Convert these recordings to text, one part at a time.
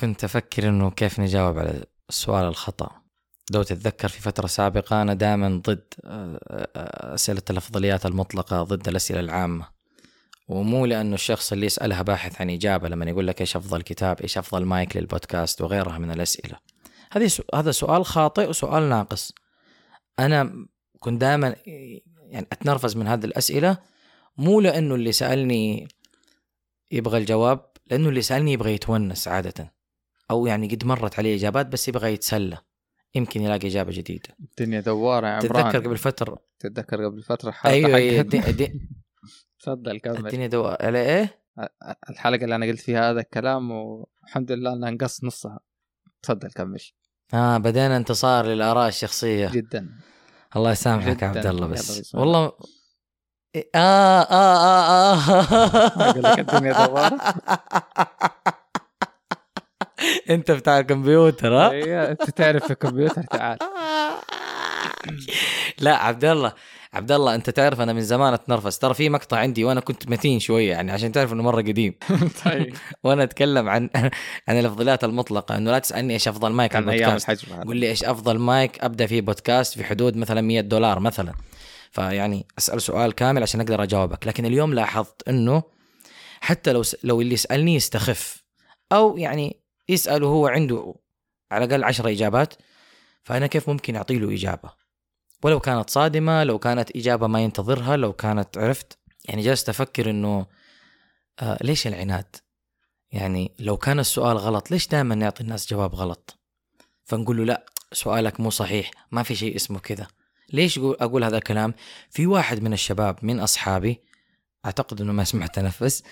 كنت أفكر إنه كيف نجاوب على السؤال الخطأ. لو تتذكر في فترة سابقة أنا دائما ضد آه، آه، أسئلة الأفضليات المطلقة ضد الأسئلة العامة. ومو لأنه الشخص اللي يسألها باحث عن إجابة لما يقول لك إيش أفضل كتاب إيش أفضل مايك للبودكاست وغيرها من الأسئلة. هذه سو... هذا سؤال خاطئ وسؤال ناقص. أنا كنت دائما يعني أتنرفز من هذه الأسئلة مو لأنه اللي سألني يبغى الجواب لأنه اللي سألني يبغى يتونس عادة. أو يعني قد مرت عليه إجابات بس يبغى يتسلى. يمكن يلاقي إجابة جديدة. الدنيا دوارة يا عمران. تتذكر قبل فترة؟ تتذكر قبل فترة حقت- الدنيا, الدنيا, تفضل كمل. الدنيا دو... على إيه؟ الحلقة اللي أنا قلت فيها هذا الكلام والحمد لله انها نقص نصها. تفضل كمل. آه بدينا انتصار للآراء الشخصية. جدا. الله يسامحك يا. عبد الله بس. والله إيه، آه آه آه آه. أقول لك الدنيا دوارة. أنت بتاع الكمبيوتر ها؟ أيوه انت تعرف الكمبيوتر تعال. لا عبد الله عبد الله انت تعرف أنا من زمان اتنرفز. ترى في مقطع عندي وأنا كنت متين شوية يعني عشان تعرف انه مرة قديم. طيب. وأنا اتكلم عن عن الافضليات المطلقة انه لا تسألني إيش أفضل مايك على البودكاست. قول لي إيش أفضل مايك أبدأ فيه بودكاست في حدود مثلا 100 دولار مثلا. فيعني أسأل سؤال كامل عشان أقدر أجاوبك. لكن اليوم لاحظت إنه حتى لو س... لو اللي يسألني يستخف أو يعني يسال وهو عنده على الأقل 10 إجابات فأنا كيف ممكن أعطي له إجابة؟ ولو كانت صادمة لو كانت إجابة ما ينتظرها لو كانت عرفت يعني جلست أفكر إنه آه ليش العناد؟ يعني لو كان السؤال غلط ليش دائما نعطي الناس جواب غلط؟ فنقول له لا سؤالك مو صحيح ما في شيء اسمه كذا. ليش أقول, هذا الكلام؟ في واحد من الشباب من أصحابي أعتقد أنه ما سمع تنفس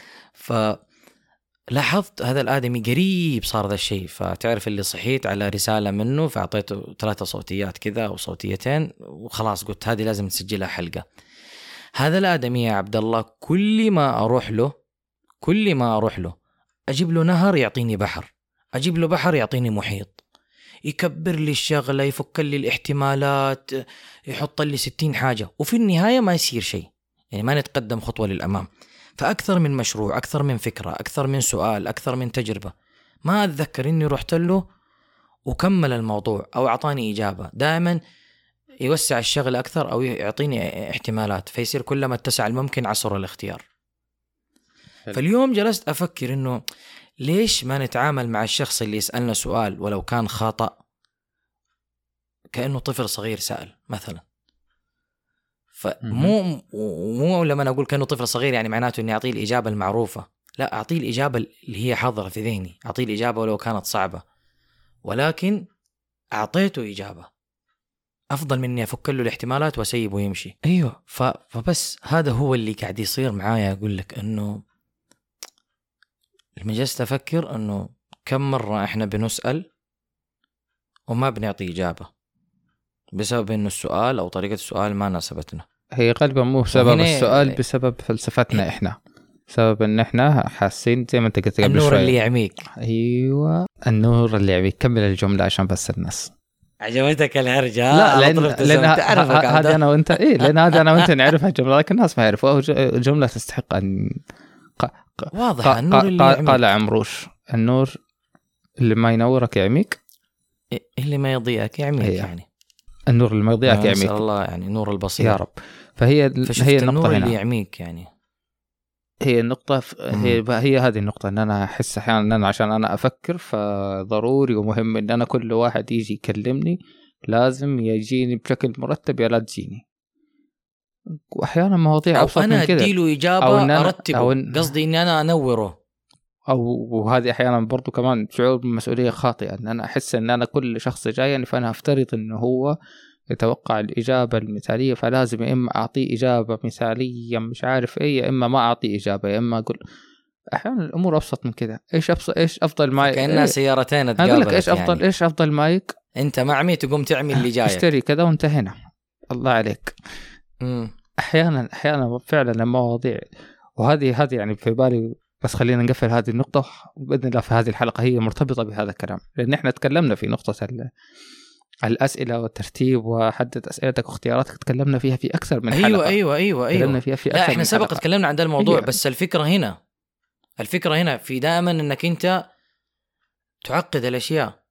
فلاحظت هذا الآدمي قريب صار ذا الشيء فتعرف اللي صحيت على رسالة منه فأعطيته ثلاثة صوتيات كذا أو صوتيتين وخلاص قلت هذه لازم تسجلها حلقة. هذا الآدمي يا عبد الله كل ما أروح له كل ما أروح له أجيب له نهر يعطيني بحر أجيب له بحر يعطيني محيط. يكبر لي الشغلة يفك لي الاحتمالات يحط لي ستين حاجة وفي النهاية ما يصير شيء. يعني ما نتقدم خطوة للأمام. فأكثر من مشروع أكثر من فكرة أكثر من سؤال أكثر من تجربة. ما أتذكر إني رحت له وكمل الموضوع أو أعطاني إجابة. دائما يوسع الشغل أكثر أو يعطيني احتمالات فيصير كلما اتسع الممكن عصر الاختيار. حلو. فاليوم جلست أفكر إنه ليش ما نتعامل مع الشخص اللي يسألنا سؤال ولو كان خطأ؟ كأنه طفل صغير سأل مثلا. فمو مو لما أنا أقول كأنه طفل صغير يعني معناته إني أعطيه الإجابة المعروفة. لا أعطيه الإجابة اللي هي حاضرة في ذهني. أعطيه الإجابة ولو كانت صعبة. ولكن أعطيته إجابة. أفضل من إني أفك له الاحتمالات وأسيبه يمشي ف... فبس هذا هو اللي قاعد يصير معايا. أقول لك إنه لما جلست أفكر إنه كم مرة إحنا بنسأل وما بنعطي إجابة بسبب إنه السؤال أو طريقة السؤال ما ناسبتنا. هي غالبا مو بسبب السؤال بسبب فلسفتنا إحنا. بسبب إن إحنا حاسين زي ما أنت قلت قبل النور شوي. اللي يعميك. أيوه النور اللي يبي كمل الجملة عشان بس الناس. عجبتك الهرجة؟ لا لأن طول لأن هذه أنا وانت إيه لأن هذه أنا وأنت نعرفها الجملة لكن الناس ما يعرفوها. وج- جمله تستحق ان واضح قا- النور اللي قا- يعميك. قال عمروش النور اللي ما ينورك يعميك؟ إيه، اللي ما يضيئك يعميك هي. يعني. النور اللي ما نسأل يعميك. الله يعني نور البصير. يا رب. فهي هي النقطة اللي هنا. يعميك يعني. هي النقطة. هي هي هذه النقطة إن أنا أحس أحيانا إن أنا عشان أنا أفكر فضروري ومهم إن أنا كل واحد يجي يكلمني لازم يجيني بشكل مرتب يا لا تجيني. واحيانا مواضيع أو أبسط أنا من كذا. أديله إجابة أو إن أنا- أرتبه. أو إن- قصدي اني أنا أنوره. أو وهذه أحيانا برضو كمان شعور بمسؤولية خاطئة إن أنا أحس إن أنا كل شخص جايني فأنا أفترض إنه هو يتوقع الإجابة المثالية فلازم يا إما أعطيه إجابة مثالية مش عارف إيه يا إما ما أعطيه إجابة يا إما أقول أحيانا الأمور أبسط من كذا إيش أبسط إيش أفضل مايك كانها إيه؟ سيارتين أقول لك اتقابلت إيش أفضل يعني. إيش أفضل مايك أنت معمي تقوم تعمل اللي جايك اشتري كذا وانتهينا الله عليك مم. أحيانا أحيانا فعلا المواضيع وهذه هذه يعني في بالي بس خلينا نقفل هذه النقطة وبإذن الله في هذه الحلقة هي مرتبطة بهذا الكلام لأن إحنا تكلمنا في نقطة ال- الأسئلة والترتيب وحدد أسئلتك واختياراتك تكلمنا فيها في أكثر من حلقة أيوه أيوه أيوه تكلمنا فيها في لا أكثر إحنا من سبق. تكلمنا عن ده الموضوع هي. بس الفكرة هنا الفكرة هنا في دائما إنك أنت تعقد الأشياء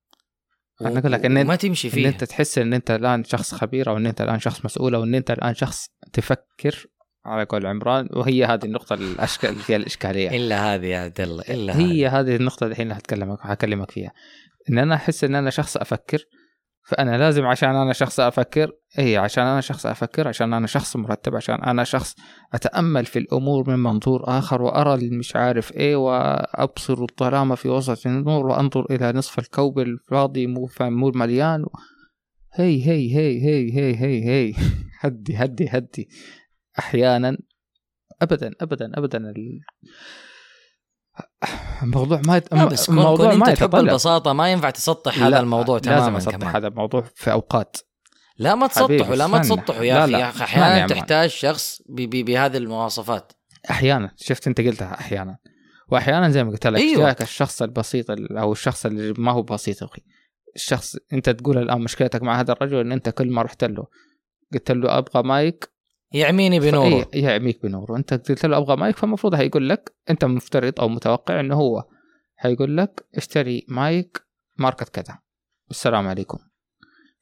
أنا أقول لك إن- ما تمشي إن فيها أنت تحس إن أنت الآن شخص خبير أو إن أنت الآن شخص مسؤول أو إن أنت الآن شخص تفكر على قول عمران وهي هذه النقطة الأشكال اللي فيها الإشكالية إلا هذه يا عبد الله إلا هي هذه. هذه النقطة الحين اللي هتكلمك هكلمك فيها إن أنا أحس إن أنا شخص أفكر فأنا لازم عشان أنا شخص أفكر إيه عشان أنا شخص أفكر عشان أنا شخص مرتب عشان أنا شخص أتأمل في الأمور من منظور آخر وأرى المش عارف إيه وأبصر الظلام في وسط النور وأنظر إلى نصف الكوب الفاضي مو مو المليان هي هي هي هي هي هي هي. هدي هدي هدي. أحيانا أبدا أبدا أبدا ال- الموضوع ما يت... لا بس كون, كون الموضوع أنت ما تحب البساطة ما ينفع تسطح هذا الموضوع لازم تماما أسطح كمان. هذا الموضوع في أوقات. لا ما تسطحوا لا ما. تسطحوا يا أخي. أحيانا. تحتاج شخص بهذه المواصفات. أحيانا. شفت أنت قلتها أحيانا. واحيانا زي ما قلت لك أيوة. جاك الشخص البسيط ال- أو الشخص اللي ما هو بسيط أخي. الشخص أنت تقول الآن مشكلتك مع هذا الرجل إن أنت كل ما رحت له قلت له أبغى مايك يعميني بنوره. إيه يعميك بنور وانت قلت له أبغى مايك فالمفروض هيقول لك أنت مفترض أو متوقع إنه هو هيقول لك اشتري مايك ماركة كذا. السلام عليكم.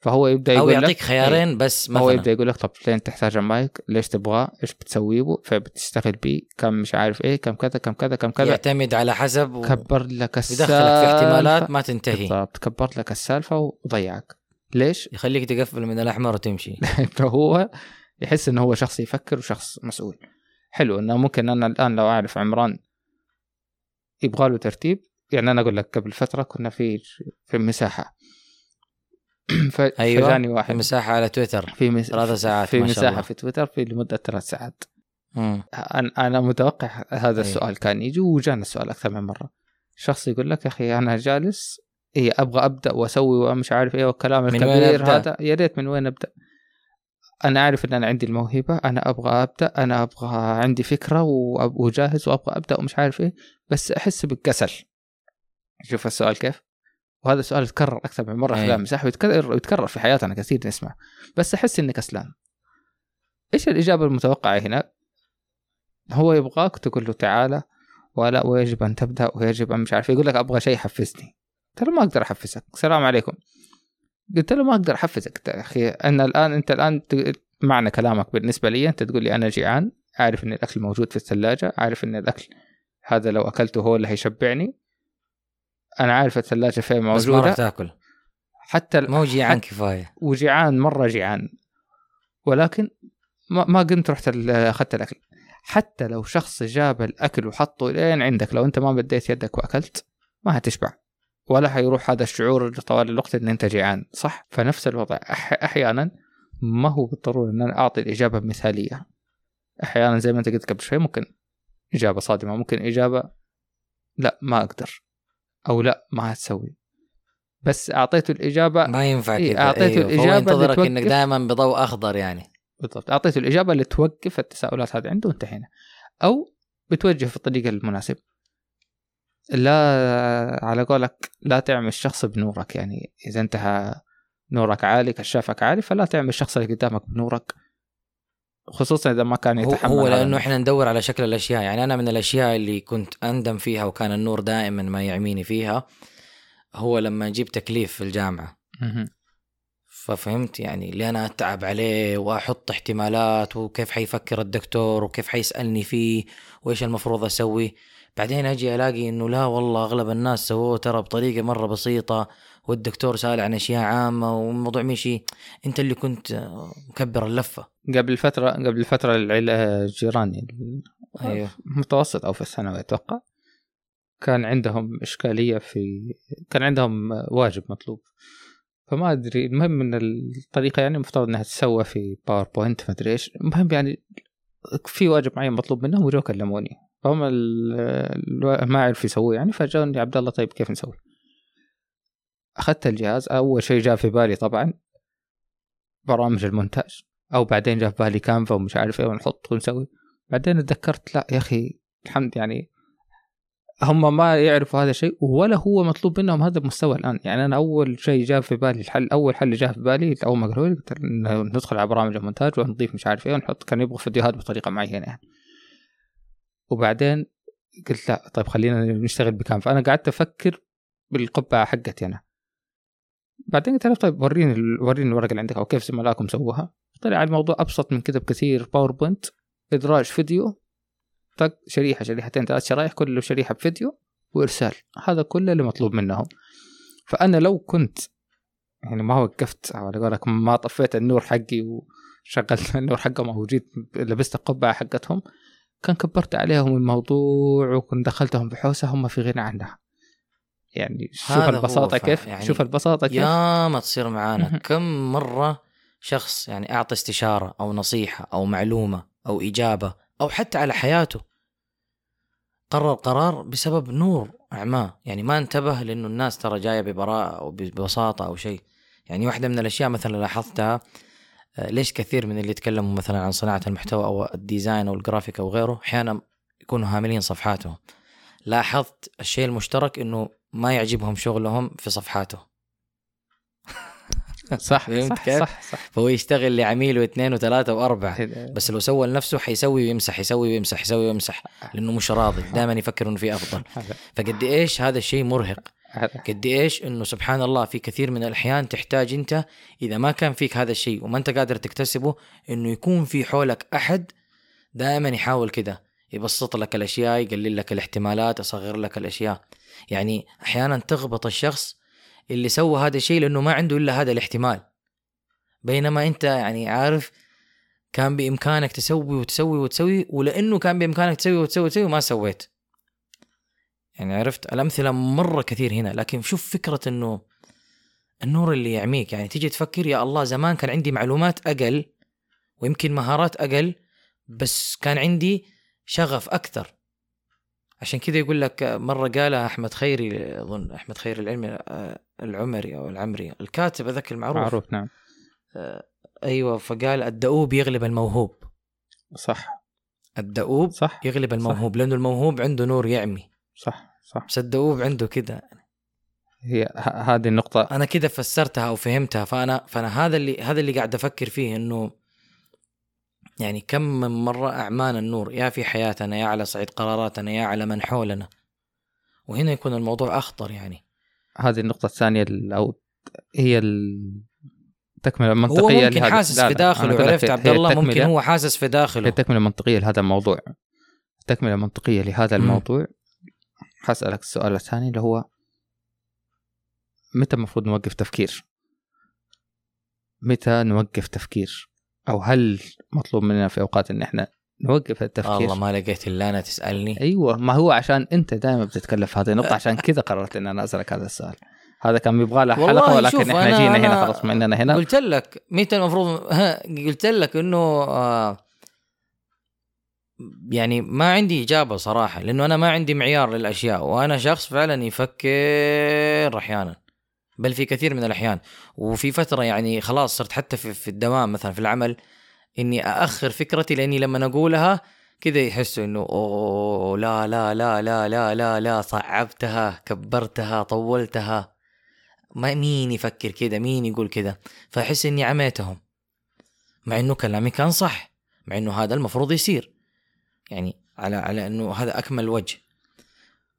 فهو يبدأ أو يقول يعطيك لك خيارين بس هو مثلا. يبدأ يقول لك طب لين تحتاج المايك؟ ليش تبغاه؟ إيش بتسوي به فبتشتغل بيه. كم مش عارف إيه كم كذا كم كذا كم كذا. يعتمد على حسب و... كبر لك السالفه يدخلك في احتمالات ما تنتهي. بالضبط. كبر لك السالفة وضيعك. ليش؟ يخليك تقفل من الأحمر وتمشي. انه هو يحس إنه هو شخص يفكر وشخص مسؤول حلو إنه ممكن أنا الآن لو أعرف عمران يبغى له ترتيب يعني أنا أقول لك قبل فترة كنا في في مساحة ف... أيوه فجاني في واحد مساحة على تويتر في مس... ثلاثة ساعات في ما شاء مساحة الله. في تويتر في لمدة ثلاث ساعات مم. أنا أنا متوقع هذا أيوة. السؤال كان يجي وجانا السؤال أكثر من مرة شخص يقول لك يا أخي أنا جالس اي أبغى أبدأ وأسوي ومش عارف إيه والكلام الكبير؟ هذا يا ريت من وين أبدأ أنا عارف إن أنا عندي الموهبة أنا أبغى أبدأ أنا أبغى عندي فكرة وجاهز وأبغى أبدأ ومش عارف إيه بس أحس بالكسل. شوف السؤال كيف؟ وهذا السؤال يتكرر أكثر من مرة أي. خلال مساحه ويتكرر يتكرر في حياتنا كثير نسمع. بس أحس إني كسلان. إيش الإجابة المتوقعة هنا؟ هو يبغاك تقول له تعالى ولا ويجب أن تبدأ ويجب أن مش عارف يقول لك أبغى شيء يحفزني. له ما أقدر أحفزك. السلام عليكم. قلت له ما أقدر أحفزك. يا أخي أنا الآن أنت الآن معنى كلامك بالنسبة لي أنت تقول لي أنا جيعان عارف إن الأكل موجود في الثلاجة عارف إن الأكل هذا لو أكلته هو اللي هيشبعني. أنا عارف الثلاجة فين بس ما راح موجودة. تاكل. حتى مو جيعان كفاية. وجيعان مرة جيعان. ولكن ما, ما قمت رحت أخذت الأكل. حتى لو شخص جاب الأكل وحطه لين عندك لو أنت ما بديت يدك وأكلت ما هتشبع. ولا حيروح هذا الشعور طوال الوقت إن أنت جيعان صح؟ فنفس الوضع. أح أحيانا ما هو بالضرورة إن أنا أعطي الإجابة مثاليه أحيانا زي ما أنت قلت قبل شوي ممكن إجابة صادمة ممكن إجابة لا ما أقدر أو لا ما هتسوي بس اعطيته الإجابة ما ينفع إيه، كذا أعطيته أيوه. فهو الإجابة اللي ينتظرك إنك. دائما بضوء أخضر يعني. بالضبط. اعطيته الإجابة اللي توقف التساؤلات هذه عنده وانتهينا. أو بتوجه في الطريق المناسب. لا على قولك لا تعمل الشخص بنورك. يعني إذا انتهى نورك عالي كشافك عالي فلا تعمل الشخص اللي قدامك بنورك. خصوصا إذا ما كان يتحمل هو لأنه. إحنا ندور على شكل الأشياء. يعني أنا من الأشياء اللي كنت أندم فيها وكان النور دائما ما يعميني فيها هو لما أجيب تكليف في الجامعة. ففهمت؟ يعني اللي أنا أتعب عليه وأحط احتمالات وكيف حيفكر الدكتور وكيف حيسألني فيه وإيش المفروض أسوي؟ بعدين أجي ألاقي إنه لا والله أغلب الناس سووه ترى بطريقة مرة بسيطة والدكتور سأل عن أشياء عامة والموضوع مشي. أنت اللي كنت مكبر اللفة. قبل فترة قبل فتره العيلة جيراني أيوه. متوسط أو في الثانوي أتوقع. كان عندهم إشكالية في كان عندهم واجب مطلوب. فما أدري المهم إن الطريقة يعني المفترض إنها تسوى في باوربوينت ما أدري إيش. المهم يعني في واجب معين مطلوب منهم وجو كلموني. ال- ما عرفوا يسووه يعني فجاوني عبد الله طيب كيف نسوي؟ أخذت الجهاز أول شيء جاء في بالي طبعا برامج المونتاج أو بعدين جاء في بالي كانفا ومش عارف إيه ونحط ونسوي. بعدين تذكرت لا يا أخي الحمد يعني هم ما يعرفوا هذا الشيء ولا هو مطلوب منهم هذا المستوى الآن. يعني أنا أول شيء جاء في بالي الحل أول حل جاء في بالي اول ما قالوا ندخل على برامج المونتاج ونضيف مش عارف إيه ونحط كان يبغى فيديوهات بطريقة معينة يعني. وبعدين قلت لا طيب خلينا نشتغل ب Canva أنا قعدت أفكر بالقبعة حقتي أنا. بعدين قلت له طيب وريني وريني الورقة اللي عندك أو كيف زملائكم سووها. طلع الموضوع أبسط من كذا بكثير. PowerPoint إدراج فيديو طق شريحة شريحتين ثلاث شرايح كل شريحة بفيديو وإرسال. هذا كل اللي مطلوب منهم. فأنا لو كنت يعني ما وقفت على قولك ما طفيت النور حقي وشغلت النور حقهم أو جيت لبست القبعة حقتهم كان كبرت عليهم الموضوع وكنت دخلتهم بحوسة هم في غنى عنها. يعني شوف البساطة كيف؟ يعني شوف البساطة كيف؟ يا ما تصير معانا. كم مرة شخص يعني أعطى استشارة أو نصيحة أو معلومة أو إجابة أو حتى على حياته قرر قرار بسبب نور اعماه يعني ما انتبه لأنه الناس ترى جاية ببراءة أو ببساطة أو شيء. يعني واحدة من الأشياء مثلا لاحظتها ليش كثير من اللي يتكلموا مثلا عن صناعة المحتوى أو ال design أو الجرافيك أو غيره أحيانا يكونوا هاملين صفحاتهم. لاحظت الشيء المشترك إنه ما يعجبهم شغلهم في صفحاته صح صح, كيف؟ صح صح. فهو يشتغل لعميل واثنين وثلاثة وأربعة. بس لو سوى لنفسه حيسوي ويمسح يسوي ويمسح يسوي ويمسح لأنه مش راضي. دائما يفكر إنه في أفضل. فقد إيش؟ هذا الشيء مرهق. قد إيش؟ إنه سبحان الله في كثير من الأحيان تحتاج أنت إذا ما كان فيك هذا الشيء وما أنت قادر تكتسبه إنه يكون في حولك أحد دائما يحاول كده يبسط لك الأشياء يقلل لك الاحتمالات يصغر لك الأشياء. يعني أحيانا تغبط الشخص اللي سوى هذا الشيء لأنه ما عنده إلا هذا الاحتمال. بينما أنت يعني عارف كان بإمكانك تسوي وتسوي وتسوي ولأنه كان بإمكانك تسوي وتسوي وتسوي ما سويت. يعني عرفت الأمثلة مرة كثير هنا لكن شوف فكرة إنه النور اللي يعميك يعني تيجي تفكر يا الله زمان كان عندي معلومات أقل ويمكن مهارات أقل بس كان عندي شغف أكثر. عشان كذا يقول لك مرة قالها أحمد خيري أظن أحمد خيري العلمي آه، العمري أو العمري الكاتب هذاك المعروف. معروف نعم. آه، أيوه فقال الدؤوب يغلب الموهوب. صح. الدؤوب صح يغلب الموهوب صح. لأنه الموهوب عنده نور يعمي. صح صح. بس الدؤوب عنده كذا هي هذه النقطة. أنا كذا فسرتها أو فهمتها فأنا فأنا هذا اللي هذا اللي قاعد أفكر فيه إنه يعني كم من مرة أعمانا النور يا في حياتنا يا على صعيد قراراتنا يا على من حولنا. وهنا يكون الموضوع أخطر يعني. هذه النقطة الثانية أو هي التكملة المنطقية هو ممكن حاسس في داخله عرفت عبد الله؟ ممكن هو حاسس في داخله. التكملة المنطقية لهذا الموضوع. التكملة المنطقية لهذا الموضوع. حسألك السؤال الثاني اللي هو متى المفروض نوقف تفكير؟ متى نوقف تفكير؟ أو هل مطلوب مننا في أوقات إن إحنا نوقف التفكير والله ما لقيت إلا أنا تسألني أيوه ما هو عشان أنت دائما بتتكلم في هذه النقطة عشان كذا قررت إن أنا أسألك هذا السؤال هذا كان يبغى له حلقة ولكن إحنا جينا هنا خلاص من اننا هنا قلت لك متى المفروض قلت لك إنه آه يعني ما عندي إجابة صراحة لأنه أنا ما عندي معيار للأشياء وأنا شخص فعلا يفكر أحيانا بل في كثير من الأحيان. وفي فترة يعني خلاص صرت حتى في, في الدوام مثلا في العمل إني أأخر فكرتي لأني لما اقولها كذا يحسوا إنه أوه لا لا لا لا لا لا لا صعبتها كبرتها طولتها. ما مين يفكر كذا؟ مين يقول كذا؟ فأحس إني عميتهم. مع إنه كلامي كان صح مع إنه هذا المفروض يصير. يعني على على إنه هذا أكمل وجه.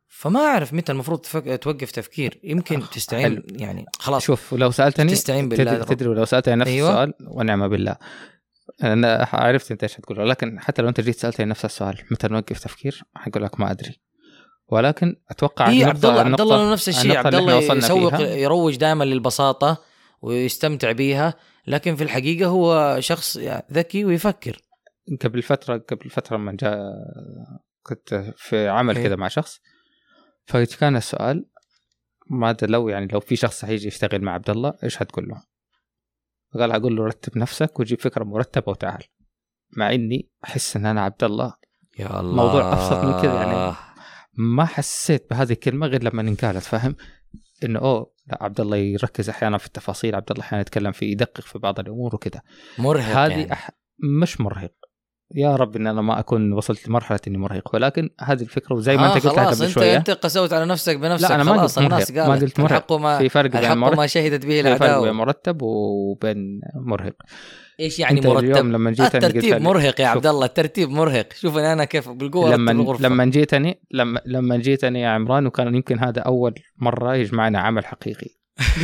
فما أعرف متى المفروض تفك... توقف تفكير. يمكن تستعين حل. يعني خلاص. شوف لو سألتني تستعين بالله تدري لو سألتني نفس أيوة. السؤال ونعم بالله. أنا عرفت أنت إيش تقول لكن حتى لو أنت جيت سألتني نفس السؤال متى نوقف تفكير؟ حقول لك ما أدري. ولكن أتوقع إيه عبد الله عبد الله نفس الشيء. عبد الله يسوق يروج دائما للبساطة ويستمتع بيها لكن في الحقيقة هو شخص ذكي ويفكر. قبل فتره قبل فترة من جاء كنت في عمل إيه. كذا مع شخص فكان السؤال ماذا لو يعني لو في شخص حيجي يشتغل مع عبد الله إيش حتقول له؟ قال أقول له رتب نفسك وجيب فكرة مرتبة وتعال مع إني أحس إن أنا عبد الله يا الله موضوع أبسط من كذا يعني ما حسيت بهذه الكلمة غير لما انقالت فاهم؟ إنه أوه لا عبد الله يركز أحيانا في التفاصيل عبد الله أحيانا يتكلم في يدقق في بعض الأمور وكذا مرهق هذه يعني. أح... مش مرهق يا رب إن أنا ما أكون وصلت لمرحلة إني مرهق ولكن هذه الفكرة وزي ما آه أنت قلتها خلاص قبل أنت شوية. أنت قسوت على نفسك بنفسك لا أنا ما خلاص قلت مرهق قالت ما قلت مرهق. الحق ما في فرق بين مرهق ما شهدت به في فرق بين مرتب وبين مرهق. إيش يعني مرتب؟ لما جيتني قلت الترتيب مرهق يا. عبد الله الترتيب مرهق. شوف أنا كيف بالقوة لما. لما جيتني لما لما جيتني يا عمران وكان يمكن هذا أول مرة يجمعنا عمل حقيقي.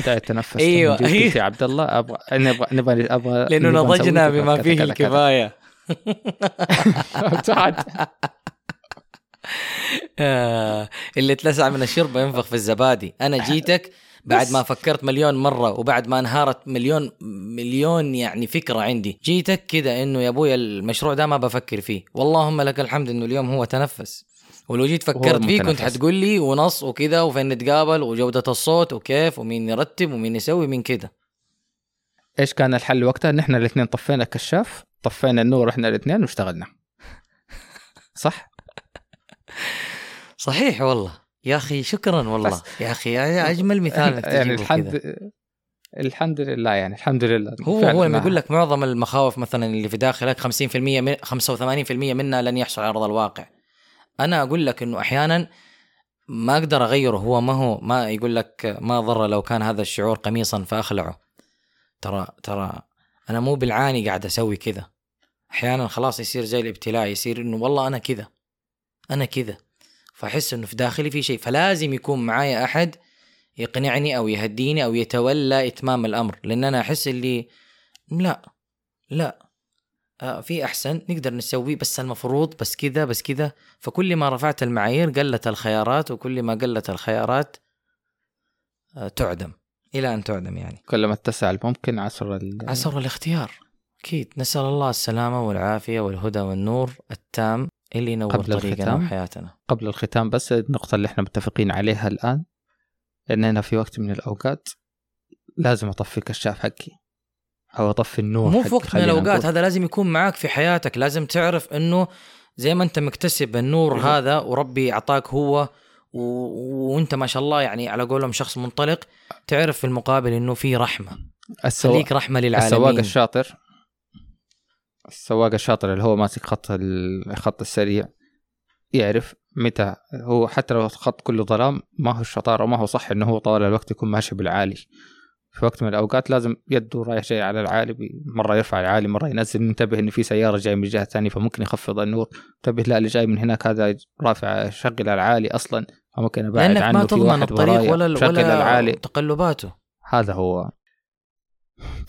بداية تنفس. أيوة، قلت أيوة. يا عبد الله أبغى نبغى نبغى أبغى لأنه نضجنا بما فيه. الكفاية. سعد. آه، اللي اتلسع من الشربة ينفخ في الزبادي أنا جيتك بعد. ما فكرت مليون مرة وبعد ما انهارت مليون مليون يعني فكرة عندي جيتك كده إنه يا أبويا المشروع ده ما بفكر فيه واللهم لك الحمد إنه اليوم هو تنفس ولو جيت فكرت فيه كنت. حتقول لي ونص وكده وفين نتقابل وجودة الصوت وكيف ومين يرتب ومين يسوي من كده إيش كان الحل وقتها؟ نحن الاثنين طفينا الكشاف طفينا النور إحنا الاثنين واشتغلنا صح؟ صحيح والله يا أخي شكرا والله بس. يا أخي أجمل مثال إنك يعني الحمد كده. الحمد لله يعني الحمد لله هو هو لما ما- يقول لك معظم المخاوف مثلا اللي في داخلك 50% من 85% منها لن يحصل على أرض الواقع أنا أقول لك إنه أحيانا ما أقدر أغيره هو ما هو ما يقول لك ما ضر لو كان هذا الشعور قميصا فأخلعه ترى ترى أنا مو بالعاني قاعد أسوي كذا. أحيانا خلاص يصير زي الابتلاء يصير إنه والله أنا كذا أنا كذا. فأحس إنه في داخلي في شيء. فلازم يكون معايا أحد يقنعني أو يهديني أو يتولى إتمام الأمر. لأن أنا أحس اللي لا لا. آه في أحسن نقدر نسويه بس المفروض بس كذا بس كذا. فكل ما رفعت المعايير قلت الخيارات وكل ما قلت الخيارات آه تعدم. إلى أن تعدم يعني كلما اتسع الممكن عصر ال... عصر الاختيار أكيد نسأل الله السلامة والعافية والهدى والنور التام اللي ينور قبل طريقنا الختام. وحياتنا قبل الختام بس النقطة اللي إحنا متفقين عليها الآن إننا في وقت من الأوقات لازم أطفي الكشاف حقي أو أطفي النور مو في وقت من الأوقات. هذا لازم يكون معاك في حياتك لازم تعرف إنه زي ما أنت مكتسب النور. هذا وربي أعطاك هو و... وانت ما شاء الله يعني على قولهم شخص منطلق تعرف في المقابل إنه في رحمة. السوا... خليك رحمة للعالمين. السواق الشاطر. السواق الشاطر اللي هو ماسك خط ال- الخط السريع يعرف متى هو حتى لو الخط كله ظلام ما هو الشطارة ما هو صح إنه هو طوال الوقت يكون ماشي بالعالي. في وقت من الأوقات لازم يده رايح جاي على العالي مرة يرفع العالي مرة ينزل انتبه ان في سيارة جاي من الجهه الثانية فممكن يخفض النور. انتبه لا اللي جاي من هناك هذا رافع شغل العالي أصلا. فممكن ابعد لأنك عنه ما تضمن الطريق ولا ولا العالي تقلباته هذا هو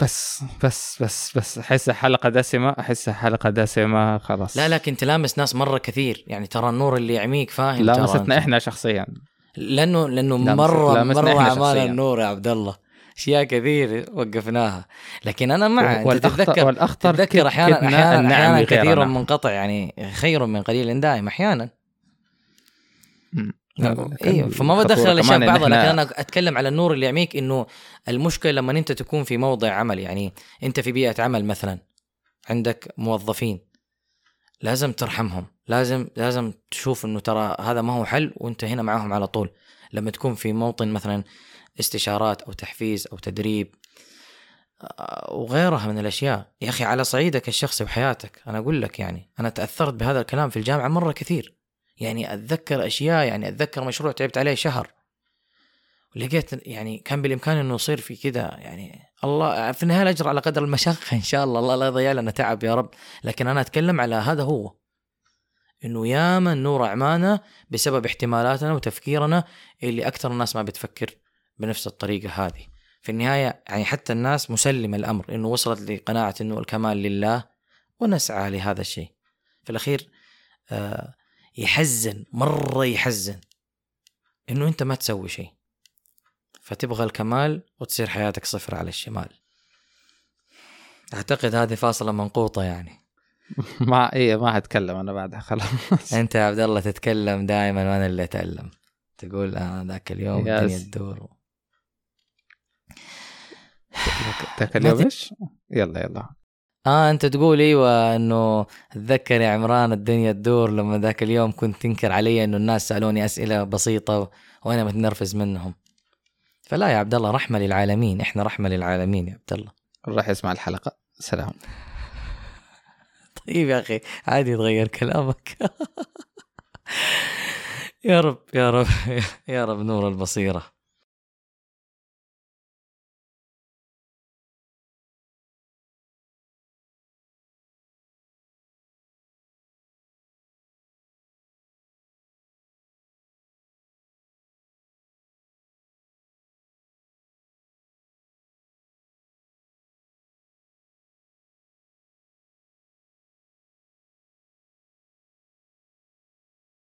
بس بس بس بس احسها حلقه دسمة احسها حلقه دسمة خلاص لا لكن تلامس ناس مرة كثير يعني ترى النور اللي يعميك فاهم لا ترى مستنا أنت. إحنا شخصيا لأنه لأنه لامس- مرة لامسنا مره إحنا عمال شخصياً. النور يا عبد الله أشياء كثير وقفناها لكن أنا مع تتذكر والأخطر تتذكر أحيانا أحيانا أحيانا كثير. منقطع يعني خير من قليل دائم أحيانا مم. أيوه فما بدخل الاشياء ببعضها لكن أنا أتكلم على النور اللي يعميك إنه المشكلة لما أنت تكون في موضع عمل يعني أنت في بيئة عمل مثلا عندك موظفين لازم ترحمهم لازم لازم تشوف إنه ترى هذا ما هو حل وأنت هنا معاهم على طول. لما تكون في موطن مثلا استشارات أو تحفيز أو تدريب آه، وغيرها من الأشياء. يا أخي على صعيدك الشخصي وحياتك أنا أقول لك يعني أنا تأثرت بهذا الكلام في الجامعة مرة كثير. يعني أتذكر أشياء يعني أتذكر مشروع تعبت عليه شهر. ولقيت يعني كان بالإمكان إنه يصير في كذا يعني الله في النهاية الأجر على قدر المشقة إن شاء الله الله لا يضيع لنا تعب يا رب. لكن أنا أتكلم على هذا هو. إنه ياما النور أعمانا بسبب احتمالاتنا وتفكيرنا اللي أكثر الناس ما بتفكر بنفس الطريقة هذه. في النهاية يعني حتى الناس مسلمة الأمر إنه وصلت لقناعة إنه الكمال لله ونسعى لهذا الشيء. في الأخير آه يحزن مرة يحزن. إنه أنت ما تسوي شيء. فتبغى الكمال وتصير حياتك صفر على الشمال. أعتقد هذه فاصلة منقوطة يعني. ما إيه ما هتكلم أنا بعدها خلاص. أنت يا عبد الله تتكلم دائما وأنا اللي أتألم. تقول آه ذاك اليوم. الدنيا تدور. ذاك اليوم إيش؟ يلا يلا. آه أنت تقول إيوه إنه اتذكر يا عمران الدنيا تدور لما ذاك اليوم كنت تنكر علي إنه الناس سألوني أسئلة بسيطة وأنا متنرفز منهم. فلا يا عبد الله رحمة للعالمين إحنا رحمة للعالمين يا عبد الله. راح يسمع الحلقة. سلام. طيب يا أخي عادي يتغير كلامك. يا رب يا رب يا رب نور البصيرة.